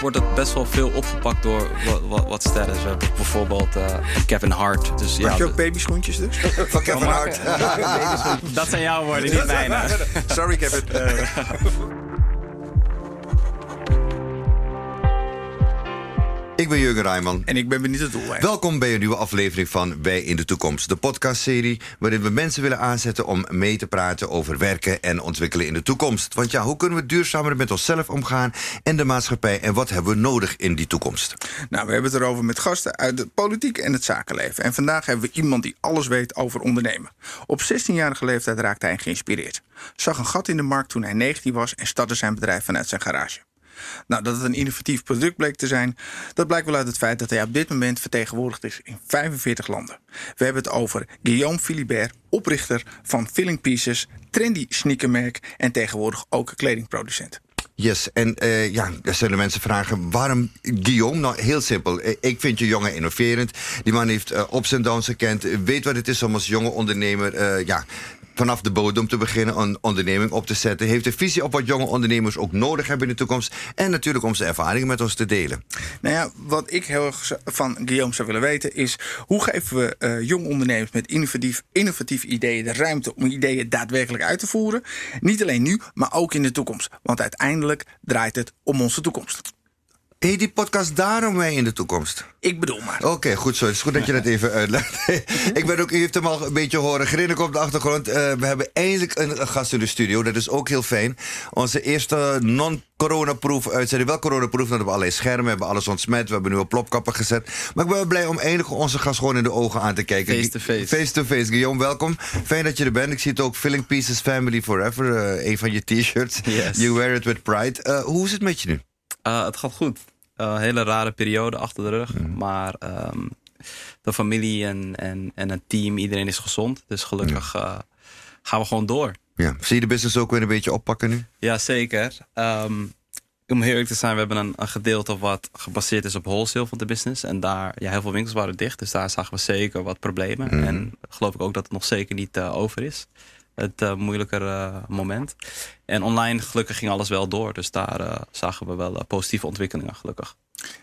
wordt het best wel veel opgepakt door wat, wat, wat sterren. We hebben bijvoorbeeld uh, Kevin Hart. Dus, Maak ja, je ook babyschoentjes dus? Van Kevin Hart. dat zijn jouw woorden, niet mijne. Sorry Kevin. Ik ben Jurgen Rijman. En ik ben Benito Doelwijn. Welkom bij een nieuwe aflevering van Wij in de Toekomst. De podcastserie waarin we mensen willen aanzetten om mee te praten over werken en ontwikkelen in de toekomst. Want ja, hoe kunnen we duurzamer met onszelf omgaan en de maatschappij en wat hebben we nodig in die toekomst? Nou, we hebben het erover met gasten uit de politiek en het zakenleven. En vandaag hebben we iemand die alles weet over ondernemen. Op 16-jarige leeftijd raakte hij geïnspireerd. Zag een gat in de markt toen hij 19 was en startte zijn bedrijf vanuit zijn garage. Nou, dat het een innovatief product bleek te zijn, dat blijkt wel uit het feit dat hij op dit moment vertegenwoordigd is in 45 landen. We hebben het over Guillaume Philibert, oprichter van Filling Pieces, trendy sneakermerk en tegenwoordig ook kledingproducent. Yes, en uh, ja, er zullen mensen vragen, waarom Guillaume? Nou, heel simpel. Ik vind je jongen innoverend. Die man heeft uh, ups en downs gekend, weet wat het is om als jonge ondernemer... Ja, vanaf de bodem te beginnen, een onderneming op te zetten. Heeft een visie op wat jonge ondernemers ook nodig hebben in de toekomst. En natuurlijk om zijn ervaringen met ons te delen. Nou ja, wat ik heel erg van Guillaume zou willen weten is... hoe geven we uh, jonge ondernemers met innovatief, innovatieve ideeën de ruimte... om ideeën daadwerkelijk uit te voeren? Niet alleen nu, maar ook in de toekomst. Want uiteindelijk draait het om onze toekomst. Heet die podcast daarom mee in de toekomst? Ik bedoel maar. Oké, okay, goed zo. Het is goed dat je dat even uitlegt. ik ben ook, u heeft hem al een beetje horen grinniken op de achtergrond. Uh, we hebben eindelijk een, een, gast in de studio. Dat is ook heel fijn. Onze eerste non-coronaproof uitzending. Wel coronaproof, we hebben allerlei schermen. We hebben alles ontsmet. We hebben nu op plopkappen gezet. Maar ik ben wel blij om eindelijk onze gast gewoon in de ogen aan te kijken. Face-to-face. Face-to-face. Guillaume, welkom. Fijn dat je er bent. Ik zie het ook. Filling Pieces Family Forever. Uh, een van je t-shirts. Yes. You wear it with pride. Uh, hoe is het met je nu? Uh, het gaat goed. Uh, hele rare periode achter de rug. Mhm. Maar um, de familie en, en, en het team, iedereen is gezond. Dus gelukkig uh, gaan we gewoon door. Ja. Zie je de business ook weer een beetje oppakken nu? Ja, zeker. Um, om heel eerlijk te zijn, we hebben een, een, gedeelte wat gebaseerd is op wholesale van de business. En daar, ja, heel veel winkels waren dicht. Dus daar zagen we zeker wat problemen. Mhm. En geloof ik ook dat het nog zeker niet over is. Het uh, moeilijker uh, moment. En online gelukkig ging alles wel door. Dus daar uh, zagen we wel positieve ontwikkelingen gelukkig.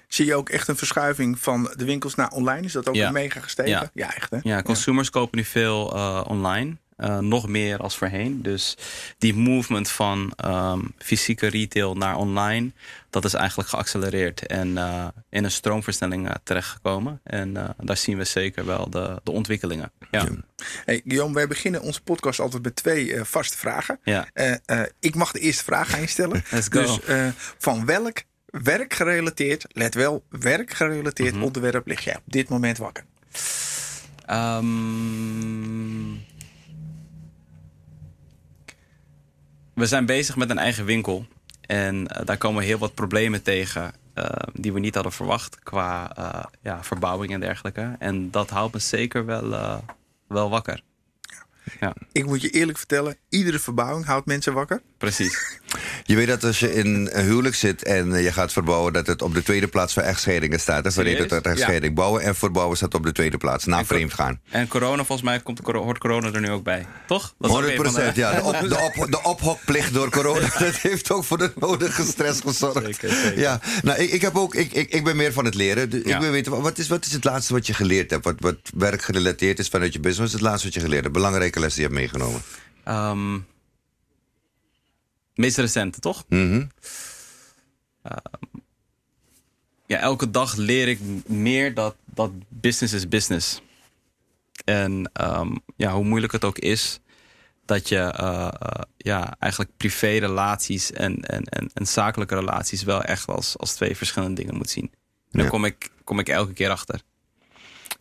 Zie je ook echt een verschuiving van de winkels naar online? Is dat ook Ja. mega gestegen? Ja. ja echt hè? Ja, consumers kopen nu veel online. Uh, nog meer als voorheen. Dus die movement van um, fysieke retail naar online, dat is eigenlijk geaccelereerd en uh, in een stroomversnelling uh, terechtgekomen. En daar zien we zeker wel de, de ontwikkelingen. Ja. Hey, Guillaume, wij beginnen onze podcast altijd met twee vaste vragen. Ja. Ik mag de eerste vraag aan je stellen. Let's go. Dus van welk werkgerelateerd, let wel, werkgerelateerd Mhm. mm -hmm. onderwerp lig jij op dit moment wakker? Um, we zijn bezig met een eigen winkel. En uh, daar komen heel wat problemen tegen uh, die we niet hadden verwacht qua uh, ja, verbouwing en dergelijke. En dat houdt me zeker wel, wel wakker. Ja. Ik moet je eerlijk vertellen, iedere verbouwing houdt mensen wakker. Precies. Je weet dat als je in een huwelijk zit en je gaat verbouwen... dat het op de tweede plaats voor echtscheidingen staat. Voor tot echtscheiding. Ja. Bouwen en verbouwen staat op de tweede plaats. Na vreemd gaan. En corona, volgens mij komt, hoort corona er nu ook bij. Toch? Dat 100 procent, ja. De, op, de, op, de ophokplicht door corona... dat heeft ook voor de nodige stress gezorgd. Zeker, zeker. Ja, nou, ik, ik, heb ook, ik, ik, ik ben meer van het leren. Dus ja. Ik wil weten, wat is, wat is het laatste wat je geleerd hebt? Wat, wat werkgerelateerd is vanuit je business? Wat is het laatste wat je geleerd hebt? Belangrijke les die je hebt meegenomen? Um, meest recente, toch? Mm -hmm. uh, ja, elke dag leer ik meer dat, dat business is business. En um, ja, hoe moeilijk het ook is, dat je uh, uh, ja, eigenlijk privé-relaties en, en, en, en, zakelijke relaties wel echt als, als twee verschillende dingen moet zien. En daar kom, ik, kom ik elke keer achter.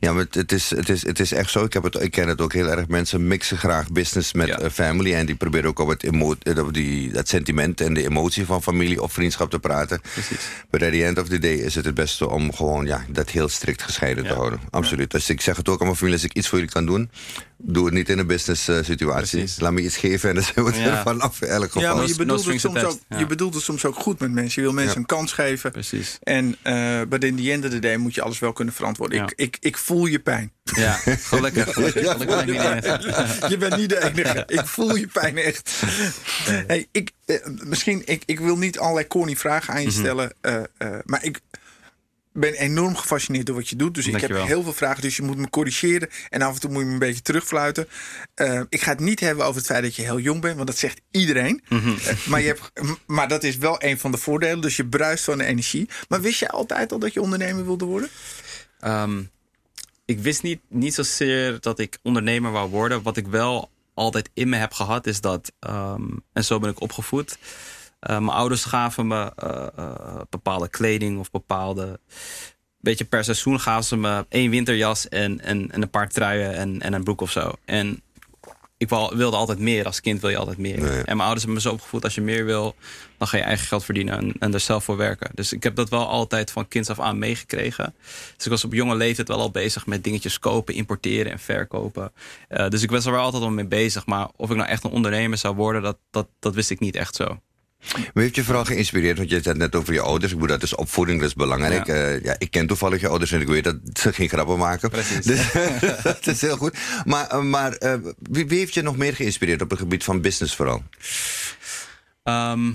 Ja, maar het, is, het, is, het is echt zo. Ik, heb het, ik ken het ook heel erg. Mensen mixen graag business met Ja. eh, family. En die proberen ook op het, eh, die, het sentiment en de emotie van familie of vriendschap te praten. Precies. But at the end of the day is het het beste om gewoon ja, dat heel strikt gescheiden te houden. Absoluut. Dus ik zeg het ook aan mijn familie, als ik iets voor jullie kan doen... doe het niet in een business eh, situatie. Precies. Laat me iets geven en dan zijn we er vanaf in elk geval. Ja, maar je no bedoelt, het soms ook, attached, ja. je bedoelt het soms ook goed met mensen. Je wil mensen Ja. een kans geven. Precies. En eh but in the end of the day moet je alles wel kunnen verantwoorden. Ja. Ik, ik, ik voel je pijn. Ja, gelukkig. Gelukkig, de enige. Je bent niet de enige. Ik voel je pijn echt. Hey, ik, eh, misschien, ik, ik wil niet allerlei corny vragen aan je Mhm. stellen. eh, eh, maar ik ben enorm gefascineerd door wat je doet. Dus ik heb heel veel vragen. Dus je moet me corrigeren. En af en toe moet je me een beetje terugfluiten. Eh, ik ga het niet hebben over het feit dat je heel jong bent. Want dat zegt iedereen. Mhm. Eh, maar, je hebt, maar dat is wel een van de voordelen. Dus je bruist van de energie. Maar wist je altijd al dat je ondernemer wilde worden? Ehm, ik wist niet, niet zozeer dat ik ondernemer wou worden. Wat ik wel altijd in me heb gehad is dat, ehm, en zo ben ik opgevoed. Eh, mijn ouders gaven me eh, eh, bepaalde kleding of bepaalde. Beetje per seizoen gaven ze me één winterjas en, en, en een paar truien en, en een broek of zo. En ik wilde altijd meer. Als kind wil je altijd meer. Nee. En mijn ouders hebben me zo opgevoed. Als je meer wil, dan ga je eigen geld verdienen en, en er zelf voor werken. Dus ik heb dat wel altijd van kinds af aan meegekregen. Dus ik was op jonge leeftijd wel al bezig met dingetjes kopen, importeren en verkopen. Dus ik was er wel altijd al mee bezig. Maar of ik nou echt een ondernemer zou worden, dat, dat, dat wist ik niet echt zo. Maar heeft je vooral geïnspireerd? Want je zei het net over je ouders. Ik bedoel, dat is opvoeding, dat is belangrijk. Ja. Ja. ja, ik ken toevallig je ouders en ik weet dat ze geen grappen maken. Precies. Dus, dat is heel goed. Maar, eh, maar eh, wie, wie heeft je nog meer geïnspireerd op het gebied van business vooral? Ehm,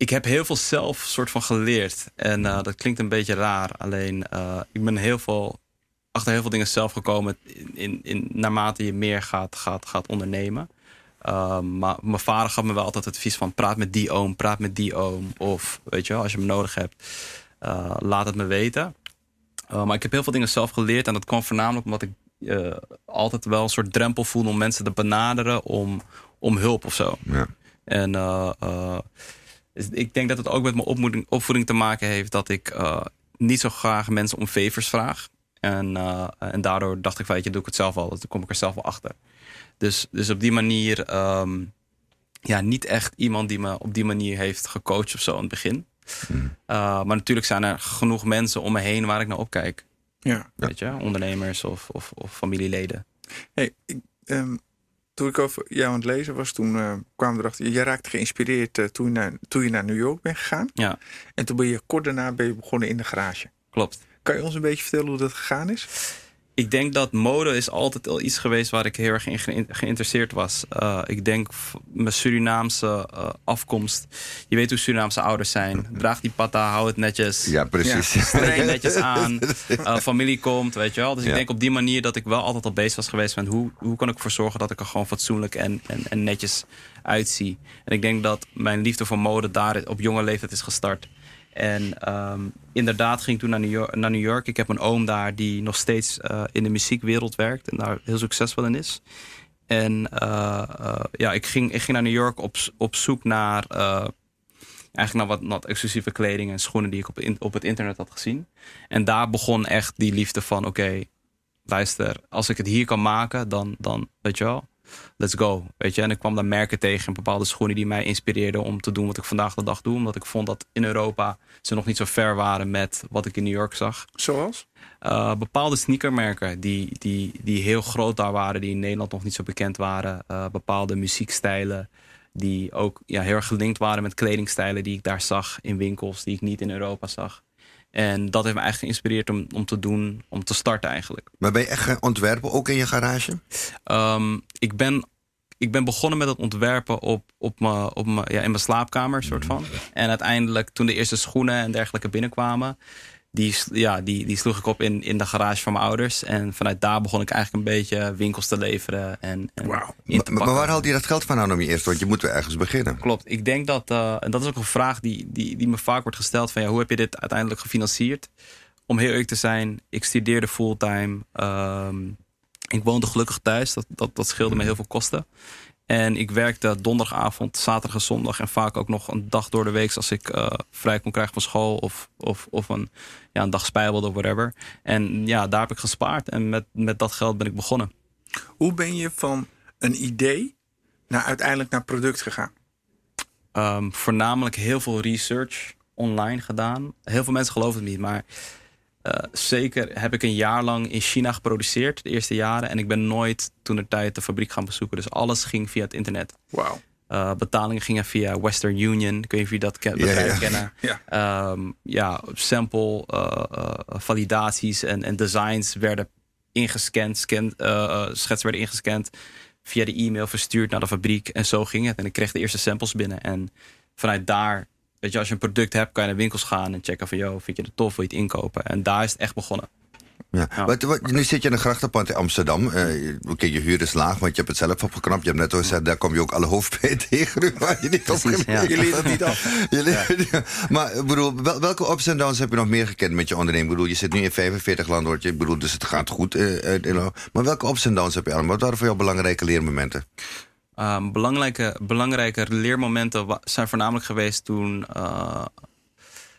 ik heb heel veel zelf soort van geleerd. En eh, dat klinkt een beetje raar. Alleen eh, ik ben heel veel achter heel veel dingen zelf gekomen. In, in, in, naarmate je meer gaat, gaat, gaat ondernemen. Ehm, maar mijn vader gaf me wel altijd het advies van praat met die oom, praat met die oom. Of weet je wel, als je me nodig hebt, eh, laat het me weten. Uh, maar ik heb heel veel dingen zelf geleerd. En dat kwam voornamelijk omdat ik uh, altijd wel een soort drempel voelde om mensen te benaderen om, om hulp of zo. Ja. En ik denk dat het ook met mijn opvoeding, opvoeding te maken heeft dat ik niet zo graag mensen om favors vraag. En, en daardoor dacht ik, weet je, doe ik het zelf al. Dus dan kom ik er zelf wel achter. Dus, dus op die manier, um, ja, niet echt iemand die me op die manier heeft gecoacht of zo in het begin. Mm. Uh, maar natuurlijk zijn er genoeg mensen om me heen waar ik naar opkijk. Ja. Weet je, ondernemers of, of, of familieleden. Hey, ik, um, toen ik over jou aan het lezen was, toen uh, kwamen we erachter. Jij raakte geïnspireerd uh, toen, je naar, toen je naar New York bent gegaan. Ja. En toen ben je kort daarna ben je begonnen in de garage. Klopt. Kan je ons een beetje vertellen hoe dat gegaan is? Ik denk dat mode is altijd al iets geweest waar ik heel erg in geïnteresseerd was. Uh, ik denk mijn Surinaamse uh, afkomst. Je weet hoe Surinaamse ouders zijn. Draag die patta, hou het netjes. Ja, precies. Ja, streng netjes aan. Uh, familie komt, weet je wel. Dus ja. ik denk op die manier dat ik wel altijd al bezig was geweest met hoe, hoe kan ik ervoor zorgen dat ik er gewoon fatsoenlijk en, en, en netjes uitzie. En ik denk dat mijn liefde voor mode daar op jonge leeftijd is gestart. En um, inderdaad ging ik toen naar New, York, naar New, York, Ik heb een oom daar die nog steeds uh, in de muziekwereld werkt en daar heel succesvol in is. En uh, uh, ja, ik ging, ik ging naar New York op, op zoek naar eigenlijk naar wat, wat exclusieve kleding en schoenen die ik op, op het internet had gezien. En daar begon echt die liefde van: oké, luister, als ik het hier kan maken, dan, dan weet je wel, let's go. Weet je, en ik kwam daar merken tegen, bepaalde schoenen die mij inspireerden om te doen wat ik vandaag de dag doe. Omdat ik vond dat in Europa ze nog niet zo ver waren met wat ik in New York zag. Zoals? Uh, bepaalde sneakermerken die, die, die heel groot daar waren, die in Nederland nog niet zo bekend waren. Uh, bepaalde muziekstijlen die ook ja, heel erg gelinkt waren met kledingstijlen die ik daar zag in winkels die ik niet in Europa zag. En dat heeft me eigenlijk geïnspireerd om, om te doen, om te starten eigenlijk. Maar ben je echt gaan ontwerpen, ook in je garage? Um, ik, ben, ik ben begonnen met het ontwerpen op, op me, op me, ja, in mijn slaapkamer, soort van. En uiteindelijk, toen de eerste schoenen en dergelijke binnenkwamen, die, ja, die, die sloeg ik op in, in de garage van mijn ouders. En vanuit daar begon ik eigenlijk een beetje winkels te leveren. En, en wow. maar, maar waar haal je dat geld vandaan om je eerst? Want je moet weer ergens beginnen. Klopt. Ik denk dat, uh, en dat is ook een vraag die, die, die me vaak wordt gesteld: van ja, hoe heb je dit uiteindelijk gefinancierd? Om heel eerlijk te zijn, ik studeerde fulltime. Um, ik woonde gelukkig thuis. Dat, dat, dat scheelde me heel veel kosten. En ik werkte donderdagavond, zaterdag en zondag. En vaak ook nog een dag door de week als ik uh, vrij kon krijgen van school. Of, of, of een, ja, een dag spijbelde of whatever. En ja, daar heb ik gespaard. En met, met dat geld ben ik begonnen. Hoe ben je van een idee naar uiteindelijk naar product gegaan? Um, voornamelijk heel veel research online gedaan. Heel veel mensen geloven het niet, maar Uh, zeker heb ik een jaar lang in China geproduceerd, de eerste jaren. En ik ben nooit toen de tijd de fabriek gaan bezoeken. Dus alles ging via het internet. Wauw. Uh, betalingen gingen via Western Union. Ik weet niet of je dat ken, yeah, kennen. Ja, um, ja sample uh, validaties en, en designs werden ingescand. Scan, schetsen werden ingescand. Via de e-mail verstuurd naar de fabriek. En zo ging het. En ik kreeg de eerste samples binnen. En vanuit daar Weet je, als je een product hebt, kan je naar winkels gaan en checken van, joh, vind je het tof, wil je het inkopen? En daar is het echt begonnen. Ja. Wat, wat, nu zit je in een grachtenpand in Amsterdam. Uh, Oké, je huur is laag, want je hebt het zelf opgeknapt. Je hebt net al gezegd, daar kom je ook alle hoofdpijn tegen. Waar je niet op ja. Je leert het niet af. ja. Maar bedoel, welke ups en downs heb je nog meer gekend met je onderneming? Ik bedoel, je zit nu in 45 landen, ik bedoel, dus het gaat goed. Uh, uh, maar welke ups en downs heb je allemaal? Wat waren voor jou belangrijke leermomenten? Um, belangrijke, belangrijke leermomenten zijn voornamelijk geweest toen. Uh,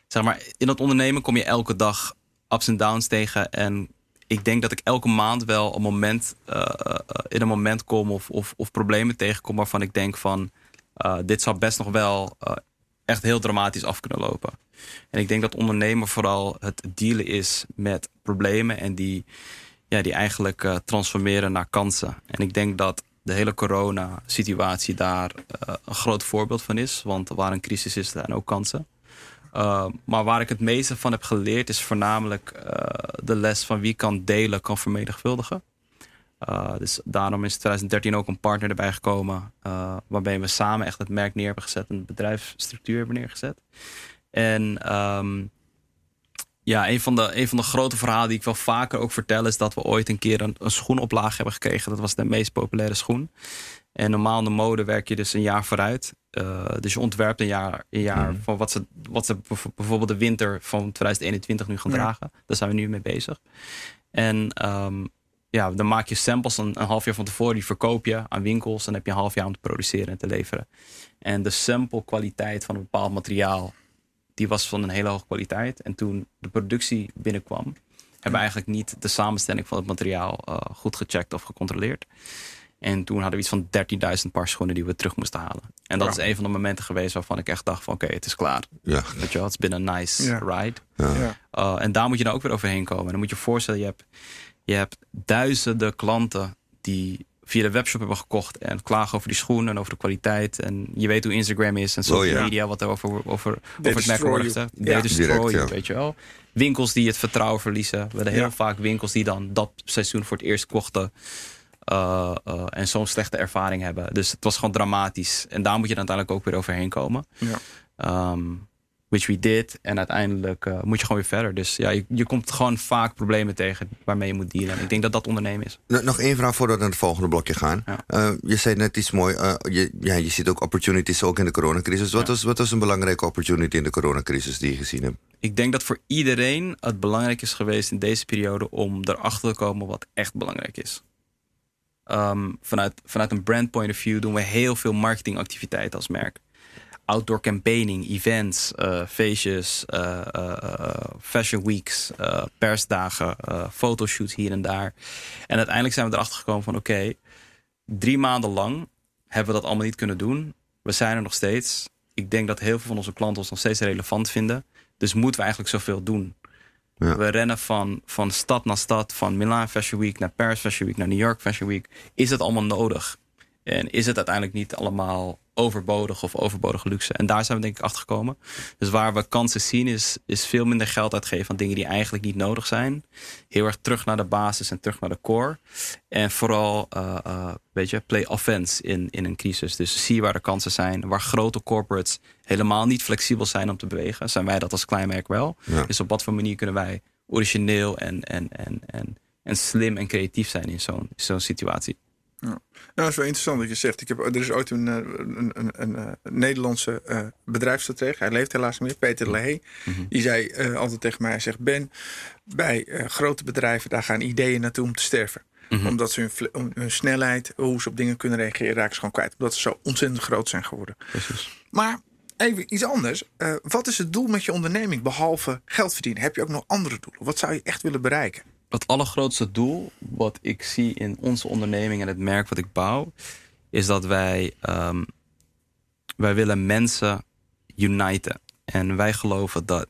zeg maar, in dat ondernemen kom je elke dag ups en downs tegen. En ik denk dat ik elke maand wel een moment, uh, in een moment kom of, of, of, problemen tegenkom waarvan ik denk van dit zou best nog wel echt heel dramatisch af kunnen lopen. En ik denk dat ondernemen vooral het dealen is met problemen en die, ja, die eigenlijk transformeren naar kansen. En ik denk dat de hele corona-situatie daar uh, een groot voorbeeld van is. Want waar een crisis is, zijn ook kansen. Uh, maar waar ik het meeste van heb geleerd is voornamelijk uh, de les van wie kan delen, kan vermenigvuldigen. dus daarom is in 2013 ook een partner erbij gekomen. waarbij we samen echt het merk neer hebben gezet en de bedrijfsstructuur hebben neergezet. En um, ja, een van, de, een van de grote verhalen die ik wel vaker ook vertel... is dat we ooit een keer een, een schoenoplaag hebben gekregen. Dat was de meest populaire schoen. En normaal in de mode werk je dus een jaar vooruit. Uh, dus je ontwerpt een jaar, een jaar mm. van wat ze, wat ze bijvoorbeeld de winter van 2021 nu gaan dragen. Daar zijn we nu mee bezig. En um, ja, dan maak je samples een, een, half jaar van tevoren. Die verkoop je aan winkels. En dan heb je een half jaar om te produceren en te leveren. En de sample kwaliteit van een bepaald materiaal die was van een hele hoge kwaliteit. En toen de productie binnenkwam, hebben we eigenlijk niet de samenstelling van het materiaal uh, goed gecheckt of gecontroleerd. En toen hadden we iets van 13.000 paar schoenen die we terug moesten halen. En dat is een van de momenten geweest waarvan ik echt dacht van oké, het is klaar. Ja. Weet je wel, het is binnen een nice ride. Ja. Uh, en daar moet je dan ook weer overheen komen. En dan moet je je voorstellen, je hebt, je hebt duizenden klanten die via de webshop hebben gekocht en klagen over die schoenen en over de kwaliteit. En je weet hoe Instagram is en social oh, media, wat er over, over, over het merk wordt gezegd. Ja. Destroy Direct, weet je wel. Winkels die het vertrouwen verliezen. We hadden heel vaak winkels die dan dat seizoen voor het eerst kochten. Uh, uh, en zo'n slechte ervaring hebben. Dus het was gewoon dramatisch. En daar moet je dan uiteindelijk ook weer overheen komen. Ja. Um, which we did. En uiteindelijk uh, moet je gewoon weer verder. Dus ja, je, je, komt gewoon vaak problemen tegen waarmee je moet dealen. En ik denk dat dat ondernemen is. Nog één vraag voordat we naar het volgende blokje gaan. Ja. Uh, je zei net iets mooi. Uh, je, ja, je ziet ook opportunities ook in de coronacrisis. Wat, ja. was, wat was een belangrijke opportunity in de coronacrisis die je gezien hebt? Ik denk dat voor iedereen het belangrijk is geweest in deze periode om erachter te komen wat echt belangrijk is. Um, vanuit, vanuit een brand point of view doen we heel veel marketingactiviteiten als merk outdoor campaigning, events, uh, feestjes, uh, uh, fashion weeks, persdagen, fotoshoots hier en daar. En uiteindelijk zijn we erachter gekomen van oké, okay, drie maanden lang hebben we dat allemaal niet kunnen doen. We zijn er nog steeds. Ik denk dat heel veel van onze klanten ons nog steeds relevant vinden. Dus moeten we eigenlijk zoveel doen. Ja. We rennen van, van stad naar stad, van Milan Fashion Week naar Paris Fashion Week naar New York Fashion Week. Is het allemaal nodig? En is het uiteindelijk niet allemaal overbodig of overbodige luxe? En daar zijn we denk ik achter gekomen. Dus waar we kansen zien is, is veel minder geld uitgeven aan dingen die eigenlijk niet nodig zijn. Heel erg terug naar de basis en terug naar de core. En vooral, uh, uh, weet je, play offense in, in een crisis. Dus zie waar de kansen zijn. Waar grote corporates helemaal niet flexibel zijn om te bewegen. Zijn wij dat als klein merk wel. Ja. Dus op wat voor manier kunnen wij origineel en, en, en, en, en slim en creatief zijn in zo'n zo'n situatie. Ja. Nou, dat is wel interessant dat je zegt. Ik heb, er is ooit een, eh, een, een, een, een Nederlandse uh, bedrijfsstratege. Hij leeft helaas niet meer. Peter mm Lehey. Mm -hmm. Die zei uh, altijd tegen mij. Hij zegt, Ben, bij uh, grote bedrijven... daar gaan ideeën naartoe om te sterven. Mm -hmm. Omdat ze hun, hun, snelheid, hoe ze op dingen kunnen reageren... raken ze gewoon kwijt. Omdat ze zo ontzettend groot zijn geworden. Precies. Maar even iets anders. wat is het doel met je onderneming? Behalve geld verdienen. Heb je ook nog andere doelen? Wat zou je echt willen bereiken? Het allergrootste doel wat ik zie in onze onderneming en het merk wat ik bouw, is dat wij, um, wij willen mensen uniten. En wij geloven dat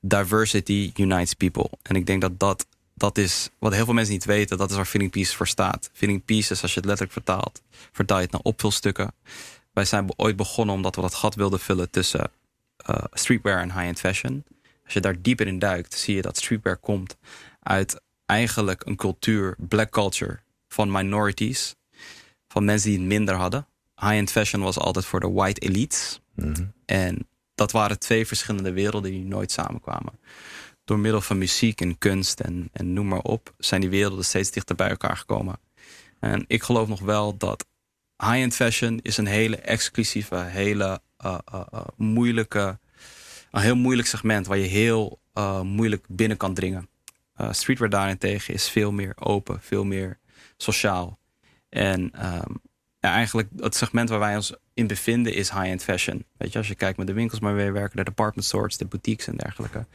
diversity unites people. En ik denk dat dat, dat is wat heel veel mensen niet weten. Dat is waar Feeling Peace voor staat. Feeling Peace is als je het letterlijk vertaalt, vertaalt naar opvulstukken. Wij zijn ooit begonnen omdat we dat gat wilden vullen tussen uh, streetwear en high-end fashion. Als je daar dieper in duikt, zie je dat streetwear komt uit eigenlijk een cultuur, black culture, van minorities. Van mensen die het minder hadden. High-end fashion was altijd voor de white elites. En dat waren twee verschillende werelden die nooit samenkwamen. Door middel van muziek en kunst en, en noem maar op, zijn die werelden steeds dichter bij elkaar gekomen. En ik geloof nog wel dat high-end fashion is een hele exclusieve, hele uh, uh, uh, moeilijke, een heel moeilijk segment waar je heel moeilijk binnen kan dringen. Streetwear daarentegen is veel meer open, veel meer sociaal. En um, ja, eigenlijk het segment waar wij ons in bevinden is high-end fashion. Weet je, als je kijkt met de winkels waar wij werken, de department stores, de boutiques en dergelijke.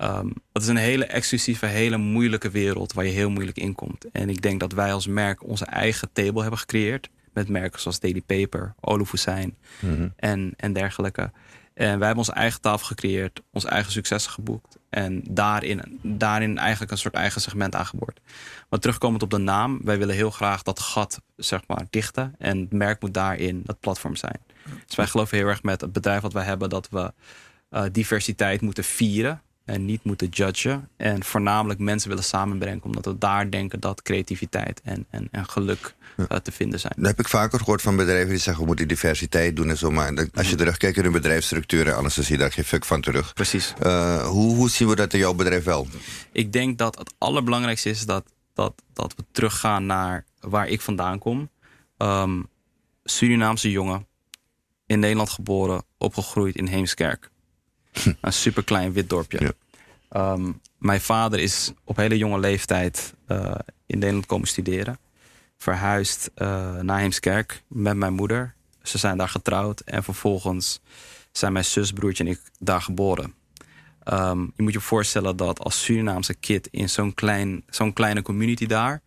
Um, dat is een hele exclusieve, hele moeilijke wereld waar je heel moeilijk in komt. En ik denk dat wij als merk onze eigen table hebben gecreëerd. Met merken zoals Daily Paper, Olufusijn mm en, en dergelijke. En wij hebben onze eigen tafel gecreëerd, ons eigen successen geboekt. En daarin, daarin eigenlijk een soort eigen segment aangeboord. Maar terugkomend op de naam, wij willen heel graag dat gat zeg maar, dichten. En het merk moet daarin het platform zijn. Dus wij geloven heel erg met het bedrijf wat wij hebben dat we uh, diversiteit moeten vieren en niet moeten judgen. En voornamelijk mensen willen samenbrengen, omdat we daar denken dat creativiteit en, en, en geluk uh, te vinden zijn. Dat heb ik vaker gehoord van bedrijven die zeggen we moeten diversiteit doen en zo. Maar als je terugkijkt in hun bedrijfsstructuren, anders zie je daar geen fuck van terug. Precies. Uh, hoe, hoe zien we dat in jouw bedrijf wel? Ik denk dat het allerbelangrijkste is dat, dat, dat we teruggaan naar waar ik vandaan kom. Um, Surinaamse jongen, in Nederland geboren, opgegroeid in Heemskerk. Een super klein wit dorpje. Ja. Um, mijn vader is op hele jonge leeftijd uh, in Nederland komen studeren. Verhuisd uh, naar Heemskerk met mijn moeder. Ze zijn daar getrouwd en vervolgens zijn mijn zus, broertje en ik daar geboren. Um, je moet je voorstellen dat als Surinaamse kid in zo'n klein, zo'n kleine community daar.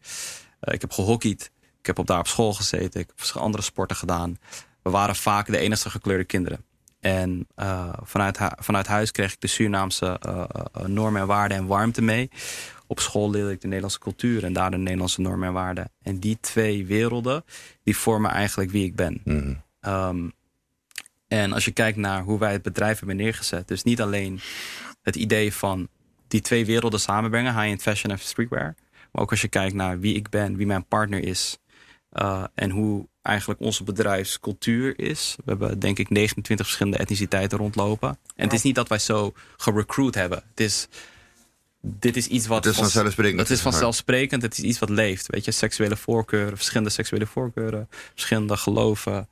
Uh, ik heb gehockeyd, ik heb op daar op school gezeten, ik heb andere sporten gedaan. We waren vaak de enige gekleurde kinderen. En uh, vanuit, vanuit huis kreeg ik de Surinaamse uh, normen en waarden en warmte mee. Op school leerde ik de Nederlandse cultuur en daar de Nederlandse normen en waarden. En die twee werelden, die vormen eigenlijk wie ik ben. Mm. Um, en als je kijkt naar hoe wij het bedrijf hebben neergezet. Dus niet alleen het idee van die twee werelden samenbrengen. High-end fashion en streetwear. Maar ook als je kijkt naar wie ik ben, wie mijn partner is. Uh, en hoe eigenlijk onze bedrijfscultuur is. We hebben denk ik 29 verschillende etniciteiten rondlopen. En het is niet dat wij zo gerecruit hebben. Het is, dit is iets wat... Het is vanzelfsprekend. Het is vanzelfsprekend. Het is iets wat leeft. Weet je, seksuele voorkeuren, verschillende seksuele voorkeuren, verschillende geloven,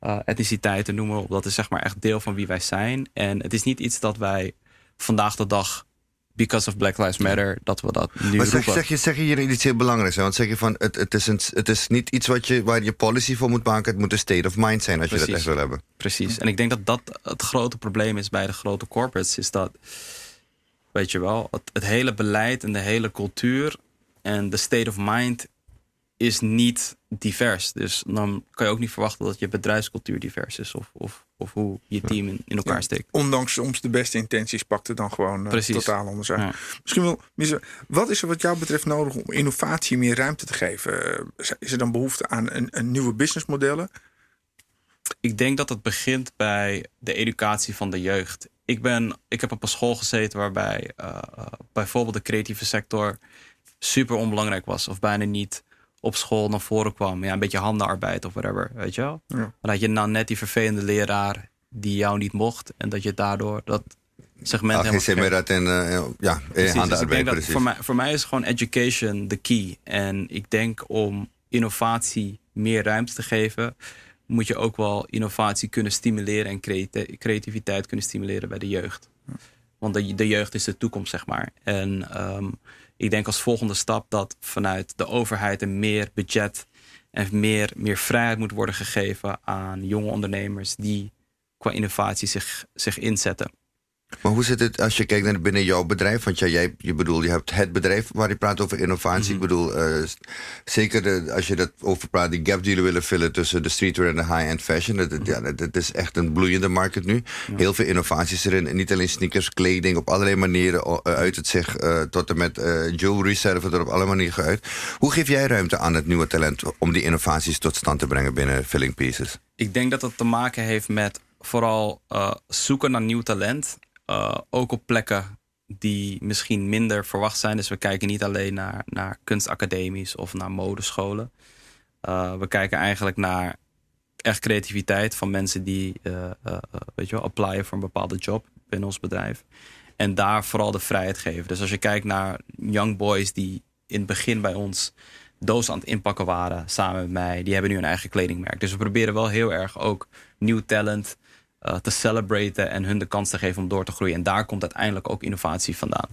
uh, etniciteiten, noemen we op. Dat is zeg maar echt deel van wie wij zijn. En het is niet iets dat wij vandaag de dag because of Black Lives Matter, dat we dat nu maar zeg, zeg, je, zeg je hier iets heel belangrijks? Hè? Want zeg je van, het, het, is een, het is niet iets wat je, waar je policy voor moet maken. Het moet een state of mind zijn als je dat echt wil hebben. Precies. En ik denk dat dat het grote probleem is bij de grote corporates. Is dat, weet je wel, het, het hele beleid en de hele cultuur en de state of mind is niet divers. Dus dan kan je ook niet verwachten dat je bedrijfscultuur divers is. Of, of, of hoe je team in, in elkaar steekt. ondanks soms de beste intenties pakt het dan gewoon uh, totaal anders uit. Misschien wel, wat is er wat jou betreft nodig om innovatie meer ruimte te geven? Eh, is er dan behoefte aan een, een nieuwe businessmodellen? Ik denk dat het begint bij de educatie van de jeugd. Ik, ben, ik heb op een school gezeten waarbij uh, bijvoorbeeld de creatieve sector super onbelangrijk was. Of bijna niet op school naar voren kwam. Ja, een beetje handenarbeid of whatever, weet je wel. Ja. Maar dat je nou net die vervelende leraar die jou niet mocht. En dat je daardoor dat segment Ach, helemaal... dat in, uh, ja, precies, handenarbeid, dus Voor mij, voor mij is gewoon education de key. En ik denk om innovatie meer ruimte te geven... moet je ook wel innovatie kunnen stimuleren... en creativiteit kunnen stimuleren bij de jeugd. Want de, de jeugd is de toekomst, zeg maar. En um, ik denk als volgende stap dat vanuit de overheid een meer budget en meer, meer vrijheid moet worden gegeven aan jonge ondernemers die qua innovatie zich, zich inzetten. Maar hoe zit het als je kijkt naar binnen jouw bedrijf? Want ja, jij, je bedoel, je hebt het bedrijf waar je praat over innovatie. Ik bedoel, eh, zeker de, als je dat over praat, die gap die jullie willen vullen tussen de streetwear en de high-end fashion. Dat, dat- ja, dat, dat is echt een bloeiende markt nu. Heel veel innovaties erin. En niet alleen sneakers, kleding, op allerlei manieren uh, uit het zich. eh, tot en met eh, jewelry serven er op alle manieren uit. Hoe geef jij ruimte aan het nieuwe talent om die innovaties tot stand te brengen binnen Filling Pieces? Ik denk dat het te maken heeft met vooral eh, zoeken naar nieuw talent. Eh, ook op plekken die misschien minder verwacht zijn. Dus we kijken niet alleen naar, naar kunstacademies of naar modescholen. Eh, we kijken eigenlijk naar echt creativiteit van mensen die eh, weet je wel, applyen voor een bepaalde job binnen ons bedrijf. En daar vooral de vrijheid geven. Dus als je kijkt naar young boys die in het begin bij ons dozen aan het inpakken waren samen met mij, die hebben nu een eigen kledingmerk. Dus we proberen wel heel erg ook nieuw talent eh, te celebraten en hun de kans te geven om door te groeien. En daar komt uiteindelijk ook innovatie vandaan.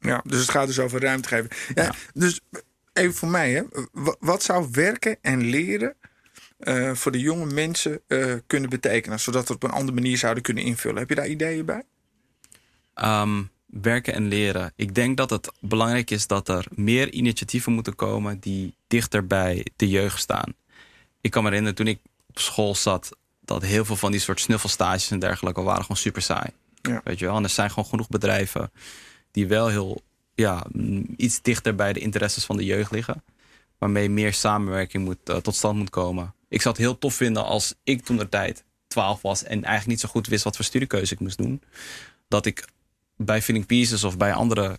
Ja, dus het gaat dus over ruimte geven. Ja, Ja. Dus even voor mij, hè. Wa- wat zou werken en leren eh, voor de jonge mensen eh, kunnen betekenen, zodat we het op een andere manier zouden kunnen invullen? Heb je daar ideeën bij? Ehm, werken en leren. Ik denk dat het belangrijk is dat er meer initiatieven moeten komen die dichter bij de jeugd staan. Ik kan me herinneren toen ik op school zat, dat heel veel van die soort snuffelstages en dergelijke waren gewoon super saai. Ja. Weet je wel? En er zijn gewoon genoeg bedrijven die wel heel ja, mm, iets dichter bij de interesses van de jeugd liggen. Waarmee meer samenwerking moet, eh, tot stand moet komen. Ik zou het heel tof vinden als ik toen de tijd 12 was en eigenlijk niet zo goed wist wat voor studiekeuze ik moest doen. Dat ik bij Filling Pieces of bij andere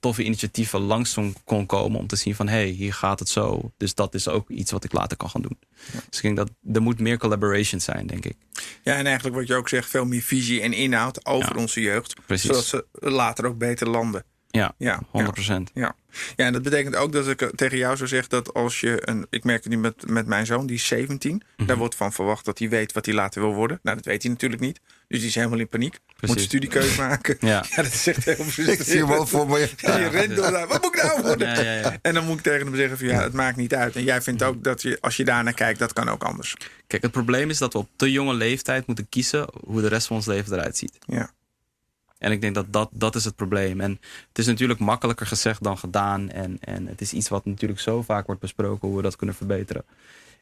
toffe initiatieven langs kon- komen om te zien van hé, hey, hier gaat het zo. Dus dat is ook iets wat ik later kan gaan doen. Dus ik denk dat er moet meer collaboration zijn, denk ik. Ja, en eigenlijk wat je ook zegt, veel meer visie en inhoud over Ja. onze jeugd. Precies. Zodat ze later ook beter landen. Ja, Ja, 100 procent. Ja. ja, en dat betekent ook dat ik eh, tegen jou zou zeggen dat als je een. Ik merk het nu met, met mijn zoon, die is 17. Mhm. Daar wordt van verwacht dat hij weet wat hij later wil worden. Nou, dat weet hij natuurlijk niet. Dus die is helemaal in paniek. Moet studiekeuze maken. Ja. dat is echt heel Ik frustrerend. zie hem wel voor me. Ja, je rent door daar. Wat moet ik nou worden? Ja. En dan moet ik tegen hem zeggen van ja, het maakt niet uit. En jij vindt ook dat je, als je daarnaar kijkt, dat kan ook anders. Kijk, het probleem is dat we op te jonge leeftijd moeten kiezen hoe de rest van ons leven eruit ziet. Ja. En ik denk dat dat, dat is het probleem. En het is natuurlijk makkelijker gezegd dan gedaan. En, en het is iets wat natuurlijk zo vaak wordt besproken hoe we dat kunnen verbeteren.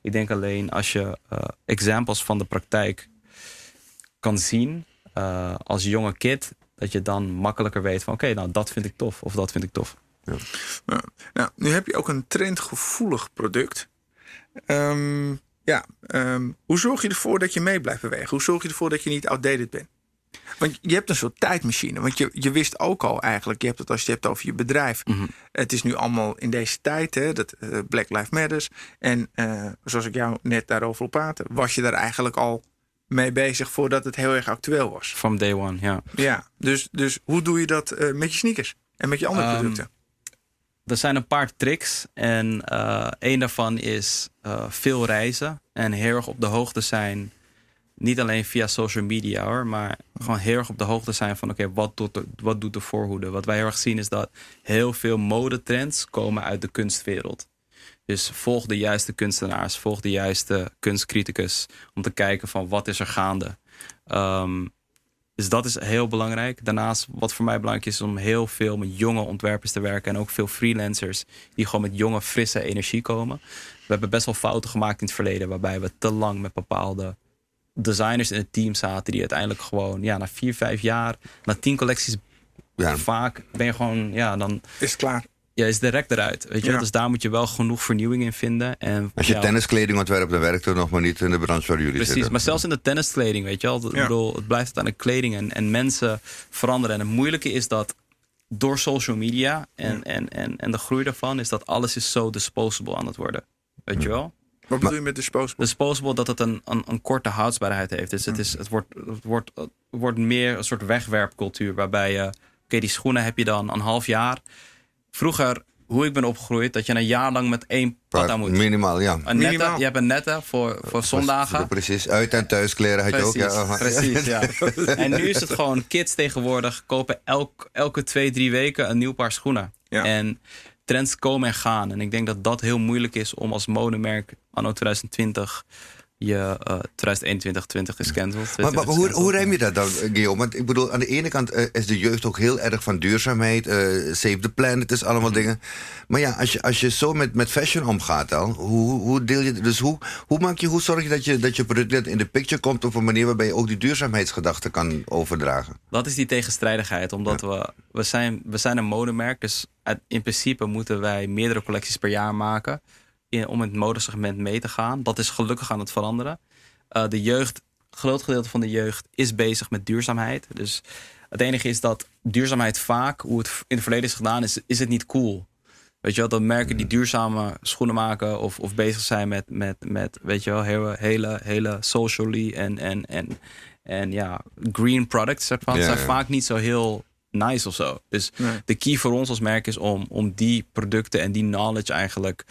Ik denk alleen als je eh examples van de praktijk kan zien eh, als jonge kid, dat je dan makkelijker weet van oké, nou dat vind ik tof of dat vind ik tof. Ja. Nou, nu heb je ook een trendgevoelig product. Ehm, ja, ehm, hoe zorg je ervoor dat je mee blijft bewegen? Hoe zorg je ervoor dat je niet outdated bent? Want je hebt een soort tijdmachine. Want je, je wist ook al eigenlijk, je hebt het als je het hebt over je bedrijf. Het is nu allemaal in deze tijd, hè, dat eh, Black Lives Matters. En eh, zoals ik jou net daarover wil praten, was je daar eigenlijk al mee bezig voordat het heel erg actueel was. From day one, ja. Ja, dus, dus hoe doe je dat eh, met je sneakers en met je andere Ehm, producten? Er zijn een paar tricks. En een daarvan is veel reizen. En heel erg op de hoogte zijn. Niet alleen via social media hoor. Maar gewoon heel erg op de hoogte zijn van... Oké, wat, doet de, wat doet de voorhoede? Wat wij heel erg zien is dat heel veel modetrends komen uit de kunstwereld. Dus volg de juiste kunstenaars. Volg de juiste kunstcriticus. Om te kijken van wat is er gaande. Ehm, dus dat is heel belangrijk. Daarnaast, wat voor mij belangrijk is, is om heel veel met jonge ontwerpers te werken. En ook veel freelancers die gewoon met jonge, frisse energie komen. We hebben best wel fouten gemaakt in het verleden. Waarbij we te lang met bepaalde designers in het team zaten. Die uiteindelijk gewoon, ja, na vier, vijf jaar, na tien collecties, Ja. vaak ben je gewoon, ja, dan Is het klaar? ja, is direct eruit. Weet je? Ja. Dus daar moet je wel genoeg vernieuwing in vinden. En, Als je ja, tenniskleding ontwerpt, dan werkt het nog maar niet in de branche waar jullie Precies, zitten. maar zelfs in de tenniskleding, weet je wel. Ik Ja. bedoel, het blijft uiteindelijk kleding en, en mensen veranderen. En het moeilijke is dat door social media en, en, en, en de groei daarvan... is dat alles is zo disposable aan het worden. Weet je wel? Wat bedoel je met disposable? Disposable dat het een, een, een korte houdsbaarheid heeft. Dus het, is, het, wordt, het, wordt, het wordt meer een soort wegwerpcultuur... waarbij je, oké, die schoenen heb je dan een half jaar. Vroeger, hoe ik ben opgegroeid... dat je een jaar lang met één pad aan moet. Minimaal, ja. Een nette, Minimaal. je hebt een nette voor, voor zondagen. Precies, uit- en thuiskleren had je ook. Precies, Ja, precies ja. En nu is het gewoon, kids tegenwoordig kopen elk, elke twee, drie weken een nieuw paar schoenen. Ja. En trends komen en gaan. En ik denk dat dat heel moeilijk is om als modemerk anno 2020 je uh, 2021 20 is cancelled. Maar, maar hoe, hoe je dat dan, Guillaume? Want ik bedoel, aan de ene kant uh, is de jeugd ook heel erg van duurzaamheid. Uh, save the planet is allemaal Mhm. dingen. Maar ja, als je, als je zo met, met fashion omgaat dan, hoe, hoe deel je... Dus hoe, hoe, maak je, hoe zorg je dat je, dat je product in de picture komt... op een manier waarbij je ook die duurzaamheidsgedachte kan overdragen? Dat is die tegenstrijdigheid, omdat we, we, zijn, we zijn een modemerk. Dus in principe moeten wij meerdere collecties per jaar maken... In, om in het modesegment mee te gaan. Dat is gelukkig aan het veranderen. Uh, de jeugd, groot gedeelte van de jeugd is bezig met duurzaamheid. Dus het enige is dat duurzaamheid vaak, hoe het in het verleden is gedaan, is, is het niet cool. Weet je wel, dat merken die duurzame schoenen maken of, of bezig zijn met, met, met weet je wel, hele, hele, hele socially en, en, en, en ja, green products. Zeg maar. Ja, zijn ja. vaak niet zo heel nice of zo. Dus Nee. de key voor ons als merk is om, om die producten en die knowledge eigenlijk